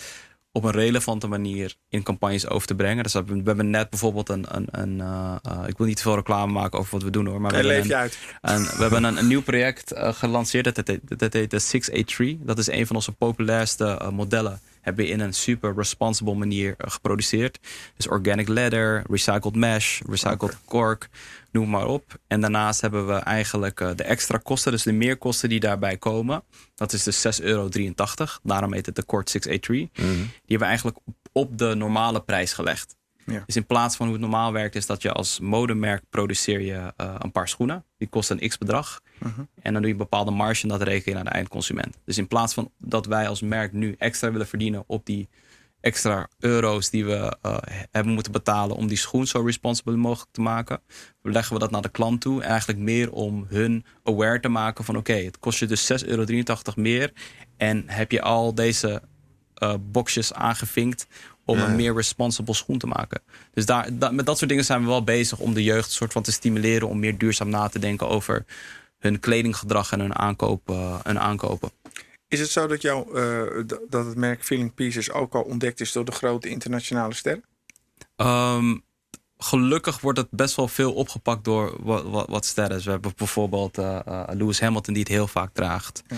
op een relevante manier in campagnes over te brengen. Dus we hebben, net bijvoorbeeld een, een, een uh, uh, ik wil niet te veel reclame maken over wat we doen hoor, maar we leef een, uit. we hebben een, een nieuw project uh, gelanceerd. Dat heet, dat heet de 683. Dat is een van onze populairste modellen. Hebben we in een super responsible manier uh, geproduceerd. Dus organic leather, recycled mesh, recycled okay. cork, noem maar op. En daarnaast hebben we eigenlijk uh, de extra kosten, dus de meerkosten die daarbij komen. Dat is dus 6,83 euro. Daarom heet het de Cord 683. Mm -hmm. Die hebben we eigenlijk op de normale prijs gelegd. Ja. Dus in plaats van hoe het normaal werkt, is dat je als modemerk produceer je uh, een paar schoenen. Die kosten een x bedrag. Uh -huh. En dan doe je een bepaalde marge en dat reken je naar de eindconsument. Dus in plaats van dat wij als merk nu extra willen verdienen op die extra euro's die we uh, hebben moeten betalen om die schoen zo responsible mogelijk te maken, leggen we dat naar de klant toe. En eigenlijk meer om hun aware te maken van oké, okay, het kost je dus 6,83 euro meer. En heb je al deze uh, boxjes aangevinkt om ja. een meer responsible schoen te maken. Dus daar, da, met dat soort dingen zijn we wel bezig om de jeugd soort van te stimuleren om meer duurzaam na te denken over hun kledinggedrag en hun, aankoop, uh, hun aankopen. Is het zo dat, jou, uh, dat het merk Feeling Pieces ook al ontdekt is door de grote internationale sterren? Um, gelukkig wordt het best wel veel opgepakt door wat, wat, wat sterren. Dus we hebben bijvoorbeeld uh, Lewis Hamilton die het heel vaak draagt. Ja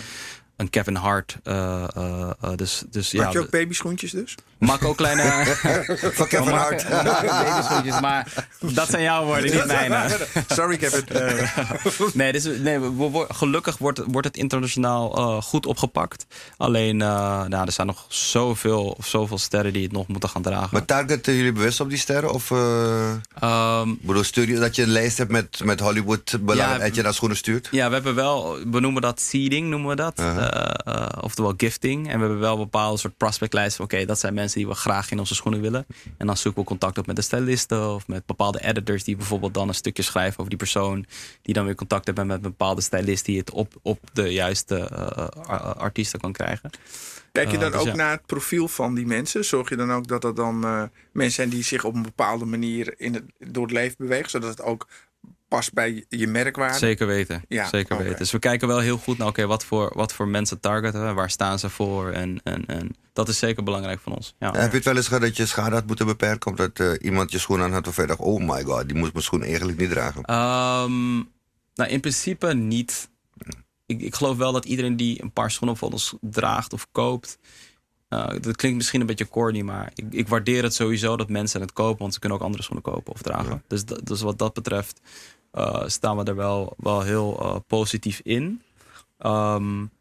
een Kevin Hart. Uh, uh, uh, dus, dus, Maak ja, je ook babyschoentjes dus? Maak ook kleine... Van Kevin Hart. maar dat zijn jouw woorden, niet mijne. Sorry Kevin. nee, dus, nee we, we, gelukkig wordt, wordt het internationaal uh, goed opgepakt. Alleen, uh, nou, er zijn nog zoveel, zoveel sterren die het nog moeten gaan dragen. Maar targeten jullie bewust op die sterren? Of uh, um, bedoel, je dat je een lijst hebt met, met Hollywood ja, en je naar schoenen stuurt? Ja, we hebben wel, we noemen dat seeding, noemen we dat. -huh. Uh, oftewel gifting. En we hebben wel een bepaalde soort prospectlijsten. Oké, okay, dat zijn mensen die we graag in onze schoenen willen. En dan zoeken we contact op met de stylisten of met bepaalde editors die bijvoorbeeld dan een stukje schrijven over die persoon. Die dan weer contact hebben met een bepaalde stylist die het op, op de juiste uh, artiesten kan krijgen. Kijk je dan dus ook ja. naar het profiel van die mensen? Zorg je dan ook dat dat dan mensen zijn die zich op een bepaalde manier in het, door het leven bewegen, zodat het ook past bij je merkwaarde? Zeker weten. Ja, Zeker okay. weten. Dus we kijken wel heel goed naar oké, okay, wat, voor, wat voor mensen targeten we, waar staan ze voor en, en, en dat is zeker belangrijk van ons. Ja. Heb je het wel eens gehad dat je schade had moeten beperken omdat uh, iemand je schoen aan had of je dacht, oh my god, die moest mijn schoen eigenlijk niet dragen? Um, nou, in principe niet. Ik, ik geloof wel dat iedereen die een paar schoenen van ons draagt of koopt, uh, dat klinkt misschien een beetje corny, maar ik, ik, waardeer het sowieso dat mensen het kopen, want ze kunnen ook andere schoenen kopen of dragen. Ja. Dus, dus wat dat betreft uh, staan we er wel, wel heel uh, positief in. Um,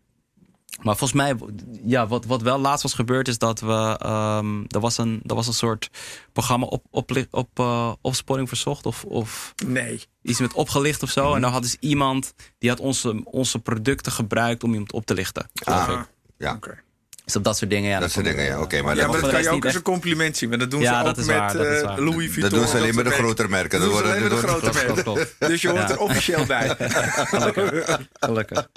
maar volgens mij, ja, wat, wat wel laatst was gebeurd, is dat we. Um, er, was een, er was een soort programma op, op, op uh, opsporing verzocht. Of, of nee. iets met opgelicht of zo. Mm -hmm. En dan had dus iemand die had onze, onze producten gebruikt om iemand op te lichten. Ah, ja. Okay. Dus op dat soort dingen, ja. Dat soort dingen, ja. Oké, okay, maar, ja, maar dat kan je ook als een compliment zien. Maar dat doen ja, ze ook met waar, uh, Louis Vuitton. Dat doen ze alleen met de grotere merken. Dat doen ze alleen met de grote merken. Dus je hoort er officieel bij. Gelukkig. Gelukkig.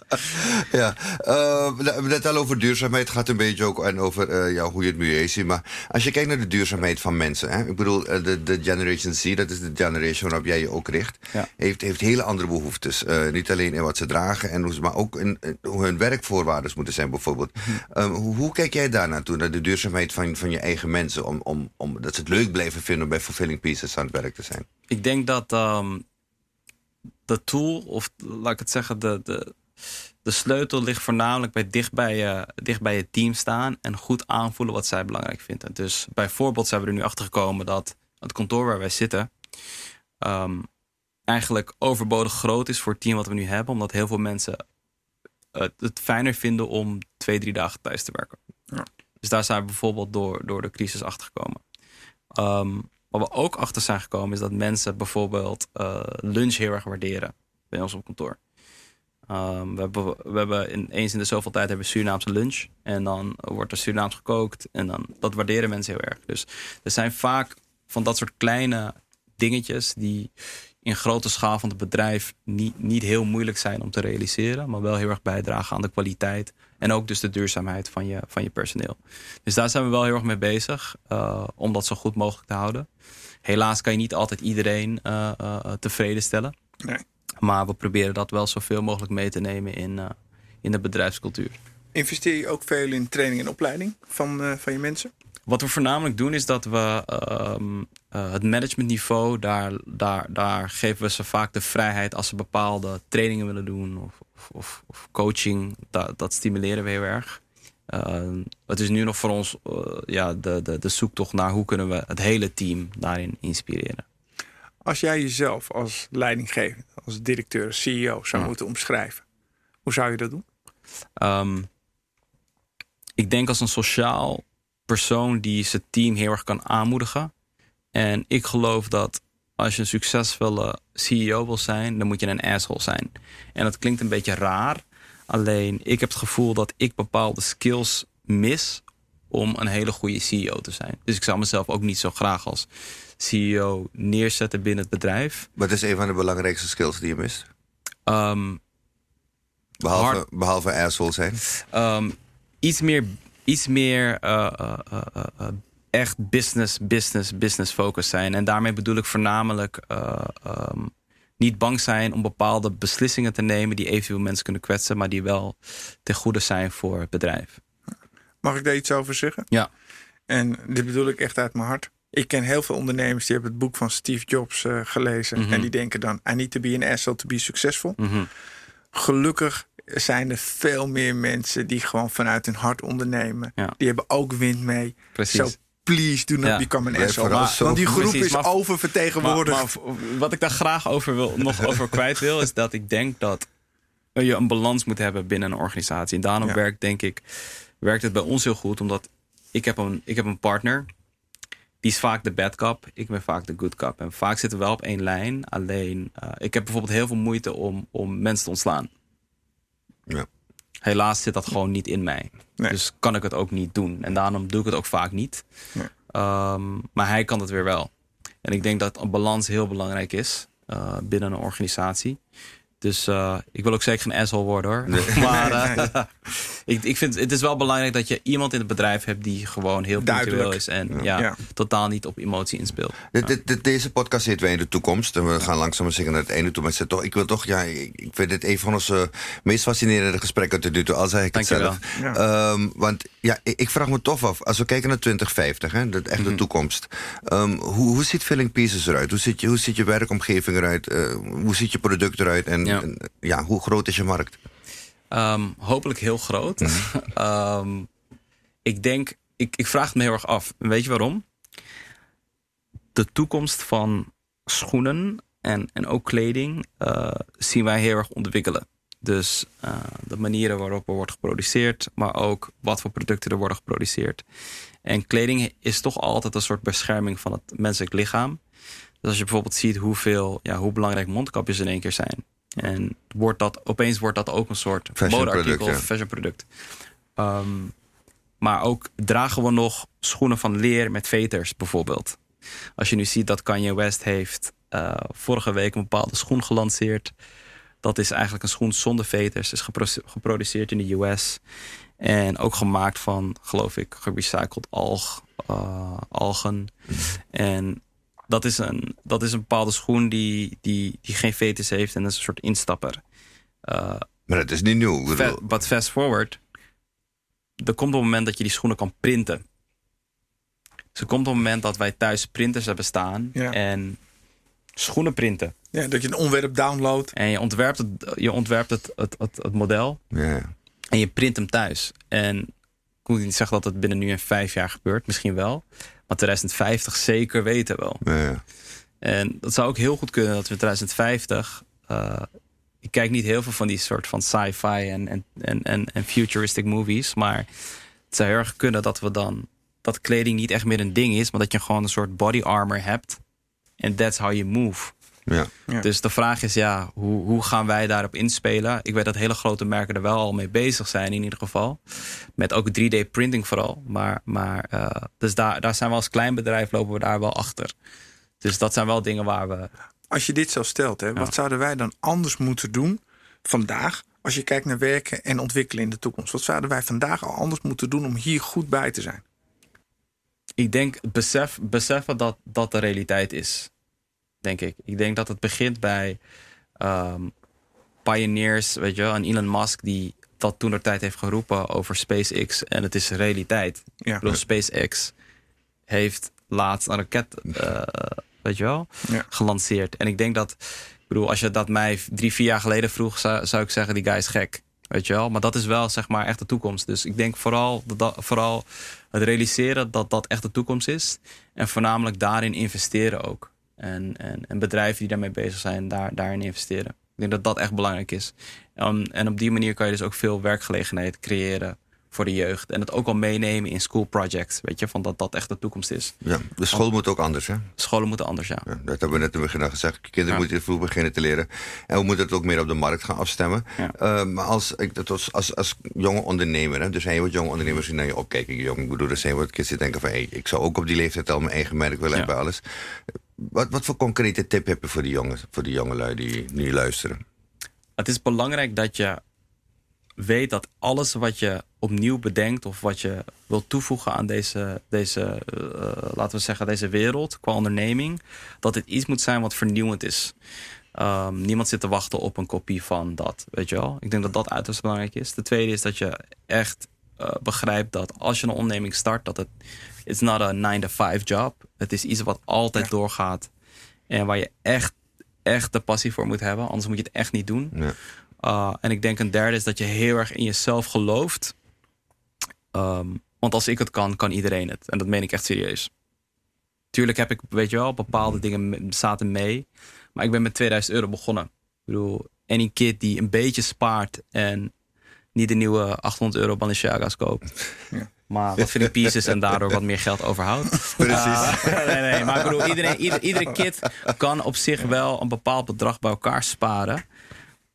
Ja, uh, net al over duurzaamheid gaat een beetje ook en over uh, ja, hoe je het milieu ziet. Maar als je kijkt naar de duurzaamheid van mensen. Hè, ik bedoel, de, de Generation Z, dat is de generation waarop jij je ook richt. Ja. Heeft, heeft hele andere behoeftes. Uh, niet alleen in wat ze dragen, en hoe ze, maar ook in, in hoe hun werkvoorwaarden moeten zijn bijvoorbeeld. Hm. Um, hoe, hoe kijk jij daar naartoe, naar de duurzaamheid van, van je eigen mensen? Om, om, om, dat ze het leuk blijven vinden om bij Fulfilling Pieces aan het werk te zijn? Ik denk dat um, de tool, of laat ik het zeggen, de, de, de sleutel ligt voornamelijk bij dicht, bij je, dicht bij je team staan en goed aanvoelen wat zij belangrijk vinden. Dus bijvoorbeeld zijn we er nu achter gekomen dat het kantoor waar wij zitten, ehm, eigenlijk overbodig groot is voor het team wat we nu hebben. Omdat heel veel mensen het, het fijner vinden om twee, drie dagen thuis te werken. Ja. Dus daar zijn we bijvoorbeeld door, door de crisis achter gekomen. Ehm, wat we ook achter zijn gekomen is dat mensen bijvoorbeeld eh, lunch heel erg waarderen bij ons op kantoor. Ehm, we hebben, we hebben in, eens in de zoveel tijd hebben we Surinaamse lunch. En dan wordt er Surinaams gekookt. En dan, dat waarderen mensen heel erg. Dus er zijn vaak van dat soort kleine dingetjes die in grote schaal van het bedrijf niet, niet heel moeilijk zijn om te realiseren. Maar wel heel erg bijdragen aan de kwaliteit. En ook dus de duurzaamheid van je, van je personeel. Dus daar zijn we wel heel erg mee bezig. eh, om dat zo goed mogelijk te houden. Helaas kan je niet altijd iedereen eh, eh, tevreden stellen. Nee. Maar we proberen dat wel zoveel mogelijk mee te nemen in, in de bedrijfscultuur. Investeer je ook veel in training en opleiding van, van je mensen? Wat we voornamelijk doen is dat we ehm, eh, het managementniveau, daar, daar, daar geven we ze vaak de vrijheid als ze bepaalde trainingen willen doen of, of, of, of coaching. Dat, dat stimuleren we heel erg. Ehm, het is nu nog voor ons eh, ja, de, de, de zoektocht naar hoe kunnen we het hele team daarin inspireren. Als jij jezelf als leidinggevende, als directeur, CEO zou Ja. moeten omschrijven, hoe zou je dat doen? Ehm, ik denk als een sociaal persoon die zijn team heel erg kan aanmoedigen. En ik geloof dat als je een succesvolle CEO wil zijn, dan moet je een asshole zijn. En dat klinkt een beetje raar. Alleen ik heb het gevoel dat ik bepaalde skills mis om een hele goede CEO te zijn. Dus ik zou mezelf ook niet zo graag als CEO neerzetten binnen het bedrijf. Wat is een van de belangrijkste skills die je mist? Ehm, Behalve, Hard- behalve asshole zijn. Ehm, iets meer, iets meer eh, eh, eh, echt business, business, business focus zijn. En daarmee bedoel ik voornamelijk eh, ehm, niet bang zijn om bepaalde beslissingen te nemen die eventueel mensen kunnen kwetsen, maar die wel ten goede zijn voor het bedrijf. Mag ik daar iets over zeggen? Ja. En dit bedoel ik echt uit mijn hart. Ik ken heel veel ondernemers die hebben het boek van Steve Jobs gelezen. Mhm. En die denken dan, I need to be an asshole to be successful. Mhm. Gelukkig zijn er veel meer mensen die gewoon vanuit hun hart ondernemen. Ja. Die hebben ook wind mee. Precies. So please do not Ja. become an asshole. Maar- zo. Want die groep Precies, is maar- oververtegenwoordigd. Maar, maar wat ik daar graag over wil, nog over kwijt wil, is dat ik denk dat je een balans moet hebben binnen een organisatie. En daarom Ja. werkt, denk ik, werkt het bij ons heel goed, omdat ik heb een, ik heb een partner. Die is vaak de bad cop, ik ben vaak de good cop. En vaak zitten we wel op één lijn. Alleen, eh, ik heb bijvoorbeeld heel veel moeite om, om mensen te ontslaan. Helaas zit dat gewoon niet in mij. Nee. Dus kan ik het ook niet doen. En daarom doe ik het ook vaak niet. Nee. Ehm, maar hij kan het weer wel. En ik denk dat een balans heel belangrijk is eh, binnen een organisatie. Dus eh, ik wil ook zeker geen asshole worden hoor. Maar eh, ik, ik vind het is wel belangrijk dat je iemand in het bedrijf hebt die gewoon heel punctueel is. En ja. Ja. totaal niet op emotie inspeelt. Deze podcast zitten wij in de toekomst. En we gaan langzaam zeker naar het einde toe. Maar toch, ik wil toch, ja, ik, vind dit een van onze meest fascinerende gesprekken tot nu toe. Al zeg ik het zelf. Ehm, want ja, ik, ik vraag me toch af, als we kijken naar 2050, hè, de echte toekomst. Ehm, hoe, hoe ziet Filling Pieces eruit? Hoe ziet je, hoe ziet je werkomgeving eruit? Eh, hoe ziet je product eruit? En Ja. ja, hoe groot is je markt? Ehm, hopelijk heel groot. Ehm, ik denk, ik, ik vraag het me heel erg af. Weet je waarom? De toekomst van schoenen en, en ook kleding eh, zien wij heel erg ontwikkelen. Dus eh, de manieren waarop er wordt geproduceerd, maar ook wat voor producten er worden geproduceerd. En kleding is toch altijd een soort bescherming van het menselijk lichaam. Dus als je bijvoorbeeld ziet hoeveel, ja, hoe belangrijk mondkapjes in één keer zijn. En wordt dat, opeens wordt dat ook een soort Fashion modeartikel product, of ja. fashionproduct. Ehm, maar ook dragen we nog schoenen van leer met veters bijvoorbeeld. Als je nu ziet dat Kanye West heeft eh, vorige week een bepaalde schoen gelanceerd. Dat is eigenlijk een schoen zonder veters. Is gepro- geproduceerd in de US. En ook gemaakt van, geloof ik, gerecycled alg, eh, algen. En dat is, een, dat is een bepaalde schoen die, die, die geen veters heeft. En dat is een soort instapper. Eh, Maar dat is niet nieuw. Ik But fast forward. Er komt een moment dat je die schoenen kan printen. Dus er komt een moment dat wij thuis printers hebben staan. Ja. En schoenen printen. Ja, dat je een ontwerp downloadt. En je ontwerpt het, je ontwerpt het, het, het, het model. ja. En je print hem thuis. En moet niet zeggen dat het binnen nu en vijf jaar gebeurt, misschien wel. Maar 2050 zeker weten wel. Ja. En dat zou ook heel goed kunnen dat we in 2050. eh, ik kijk niet heel veel van die soort van sci-fi en, en, en, en, en futuristic movies. Maar het zou heel erg kunnen dat we dan. dat kleding niet echt meer een ding is, maar dat je gewoon een soort body armor hebt. En that's how you move. Ja. Ja. Dus de vraag is, ja, hoe, hoe gaan wij daarop inspelen? Ik weet dat hele grote merken er wel al mee bezig zijn, in ieder geval. Met ook 3D-printing vooral. Maar, maar eh, dus daar, daar zijn we als klein bedrijf lopen we daar wel achter. Dus dat zijn wel dingen waar we. Als je dit zo stelt, hè, wat zouden wij dan anders moeten doen vandaag? Als je kijkt naar werken en ontwikkelen in de toekomst. Wat zouden wij vandaag al anders moeten doen om hier goed bij te zijn? Ik denk besef, beseffen dat dat de realiteit is. Denk ik. Ik denk dat het begint bij ehm, pioneers, weet je wel, en Elon Musk die dat toen de tijd heeft geroepen over SpaceX en het is realiteit. Ja. Ik bedoel, SpaceX heeft laatst een raket, eh, weet je wel, Ja. gelanceerd. En ik denk dat, ik bedoel, als je dat mij drie, vier jaar geleden vroeg, zou, zou ik zeggen, die guy is gek. Weet je wel, maar dat is wel zeg maar echt de toekomst. Dus ik denk vooral, dat- vooral het realiseren dat dat echt de toekomst is. En voornamelijk daarin investeren ook. En, en, en bedrijven die daarmee bezig zijn, daar, daarin investeren. Ik denk dat dat echt belangrijk is. Um, en op die manier kan je dus ook veel werkgelegenheid creëren voor de jeugd. En het ook al meenemen in school projects. Weet je, van dat dat echt de toekomst is. ja. De school moet ook anders, hè? Scholen moeten anders, ja. Ja, dat hebben we net in het begin gezegd. Kinderen Ja. moeten vroeg beginnen te leren. En we moeten het ook meer op de markt gaan afstemmen. Ja. Eh, maar als, was, als, als jonge ondernemer, hè, er zijn wat jonge ondernemers die naar je opkijken. Jong, ik bedoel, er zijn wat kids die denken van... Hey, ik zou ook op die leeftijd al mijn eigen merk willen hebben, alles. Wat, wat voor concrete tip heb je voor die jongen, voor die jongelui die nu luisteren? Het is belangrijk dat je weet dat alles wat je opnieuw bedenkt of wat je wilt toevoegen aan deze, deze eh, laten we zeggen, deze wereld qua onderneming, dat het iets moet zijn wat vernieuwend is. Ehm, niemand zit te wachten op een kopie van dat, weet je wel. Ik denk dat dat uiterst belangrijk is. De tweede is dat je echt eh, begrijpt dat als je een onderneming start, dat het it's not a 9 to 5 job. Het is iets wat altijd Ja. doorgaat en waar je echt, echt de passie voor moet hebben. Anders moet je het echt niet doen. Ja. Uh, en ik denk een derde is dat je heel erg in jezelf gelooft. Ehm, want als ik het kan, kan iedereen het. En dat meen ik echt serieus. Tuurlijk heb ik, weet je wel, bepaalde dingen me- zaten mee. Maar ik ben met 2000 euro begonnen. Ik bedoel, any kid die een beetje spaart en niet de nieuwe 800 euro Balenciaga's koopt. Ja. Maar wat Philip Pieces en daardoor wat meer geld overhoudt. Precies. Uh, nee, nee, maar ik bedoel, iedereen, ieder, iedere kid kan op zich wel een bepaald bedrag bij elkaar sparen.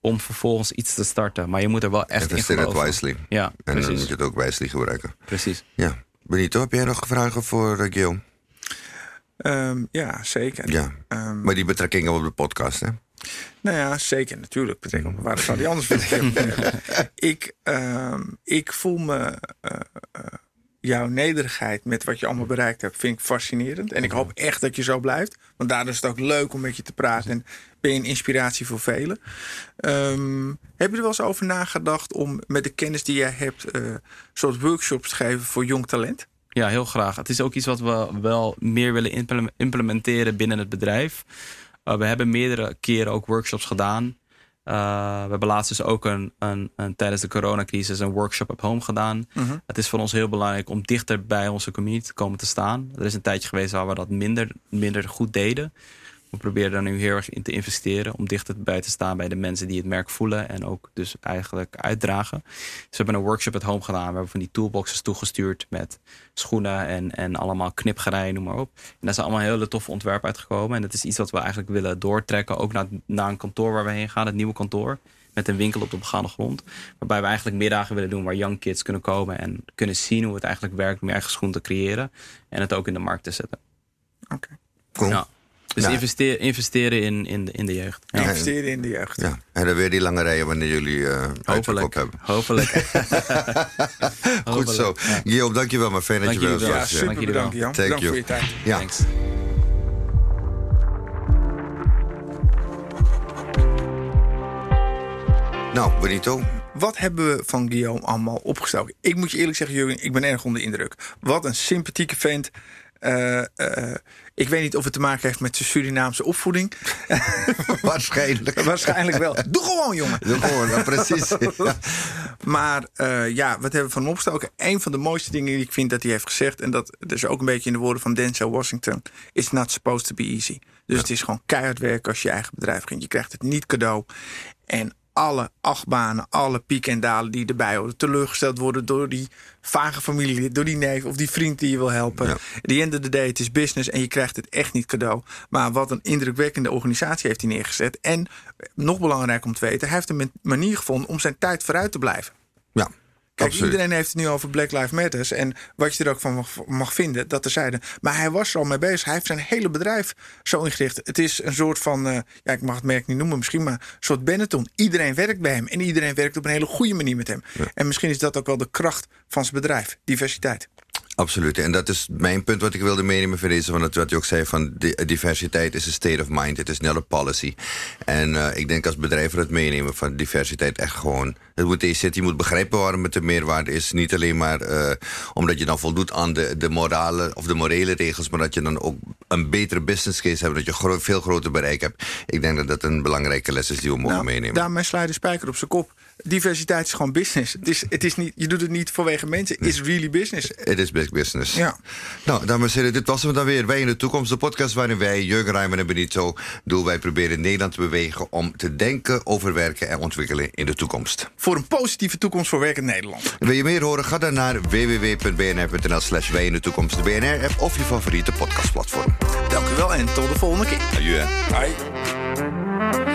Om vervolgens iets te starten. Maar je moet er wel echt in Investeer het geloven. wisely. Ja, En dan moet je het ook wisely gebruiken. precies. Ja. Benito, heb jij nog vragen voor uh, Guillaume? Ehm, ja, zeker. Ja. Ehm, Maar die betrekkingen op de podcast, hè? Nou ja, zeker, natuurlijk. Betekent, waarom zou die anders betekenen? ik, ehm, ik voel me eh, eh, jouw nederigheid met wat je allemaal bereikt hebt, vind ik fascinerend. En ik hoop echt dat je zo blijft. Want daardoor is het ook leuk om met je te praten. En ben je een inspiratie voor velen. Ehm, heb je er wel eens over nagedacht om met de kennis die jij hebt, eh soort workshops te geven voor jong talent? Ja, heel graag. Het is ook iets wat we wel meer willen implem- implementeren binnen het bedrijf. Uh, we hebben meerdere keren ook workshops gedaan. Uh, we hebben laatst dus ook een, een, een, tijdens de coronacrisis een workshop op home gedaan. Mhm. Het is voor ons heel belangrijk om dichter bij onze community te komen te staan. Er is een tijdje geweest waar we dat minder, minder goed deden. We proberen daar nu heel erg in te investeren. Om dichterbij te staan bij de mensen die het merk voelen. En ook dus eigenlijk uitdragen. Dus we hebben een workshop at home gedaan. We hebben van die toolboxes toegestuurd met schoenen en, en allemaal knipgerij, noem maar op. En daar zijn allemaal hele toffe ontwerpen uitgekomen. En dat is iets wat we eigenlijk willen doortrekken. Ook naar, naar een kantoor waar we heen gaan. Het nieuwe kantoor. Met een winkel op de begaande grond. Waarbij we eigenlijk middagen willen doen waar young kids kunnen komen. En kunnen zien hoe het eigenlijk werkt om je eigen schoen te creëren. En het ook in de markt te zetten. Oké. Cool. Ja. Dus Nou. investeer, investeren in, in, de, in de jeugd. Ja. Investeren in de jeugd. Ja, en dan weer die lange rijen wanneer jullie eh uitverkoop Hopelijk. hebben. Hopelijk. Goed zo. Ja. Guillaume, dankjewel. Maar fijn dat Dank je wel. Ja, was. super Dank jullie wel. bedankt Jan. Thank Bedankt you. voor je tijd. Ja. Thanks. Nou, Benito, Wat hebben we van Guillaume allemaal opgestoken? Ik moet je eerlijk zeggen, Jurgen, ik ben erg onder de indruk. Wat een sympathieke vent. Eh, eh, ik weet niet of het te maken heeft met zijn Surinaamse opvoeding. Waarschijnlijk. Waarschijnlijk wel. Doe gewoon, jongen. Doe gewoon, precies. Ja. Maar eh, ja, wat hebben we van hem opgestoken? Een van de mooiste dingen die ik vind dat hij heeft gezegd... en dat is ook een beetje in de woorden van Denzel Washington... it's not supposed to be easy. Dus het is gewoon keihard werken als je eigen bedrijf begint. Je krijgt het niet cadeau. En alle achtbanen, alle pieken en dalen die erbij horen... teleurgesteld worden door die vage familie... door die neef of die vriend die je wil helpen. Ja. The end of the day, het is business en je krijgt het echt niet cadeau. Maar wat een indrukwekkende organisatie heeft hij neergezet. En nog belangrijk om te weten... hij heeft een manier gevonden om zijn tijd vooruit te blijven. ja. Kijk, Absoluut. iedereen heeft het nu over Black Lives Matters. En wat je er ook van mag, mag vinden, dat er zeiden. Maar hij was er al mee bezig. Hij heeft zijn hele bedrijf zo ingericht. Het is een soort van, eh, ja, ik mag het merk niet noemen misschien, maar een soort Benetton. Iedereen werkt bij hem en iedereen werkt op een hele goede manier met hem. En misschien is dat ook wel de kracht van zijn bedrijf, diversiteit. Absoluut. En dat is mijn punt wat ik wilde meenemen van deze. Van het, wat je ook zei van di- diversiteit is een state of mind. Het is net een policy. En eh, ik denk als bedrijven dat meenemen van diversiteit echt gewoon. Het moet zitten. Je moet begrijpen waarom het de meerwaarde is. Niet alleen maar eh, omdat je dan voldoet aan de, de morale of de morele regels. Maar dat je dan ook een betere business case hebt. Dat je gro- veel groter bereik hebt. Ik denk dat dat een belangrijke les is die we mogen meenemen. daarmee sla je de spijker op zijn kop. Diversiteit is gewoon business. Het is, het is niet, je doet het niet vanwege mensen. Is really business. Het is big business. Ja. Nou, dames en heren, dit was hem dan weer. Wij in de toekomst, de podcast waarin wij, Jurgen Rijmen en Benito, doen wij proberen Nederland te bewegen om te denken over werken en ontwikkelen in de toekomst. Voor een positieve toekomst voor werkend Nederland. Wil je meer horen? Ga dan naar www.bnr.nl slash wij in de toekomst, de BNR-app of je favoriete podcastplatform. Dank u wel en tot de volgende keer. Adieu. Bye.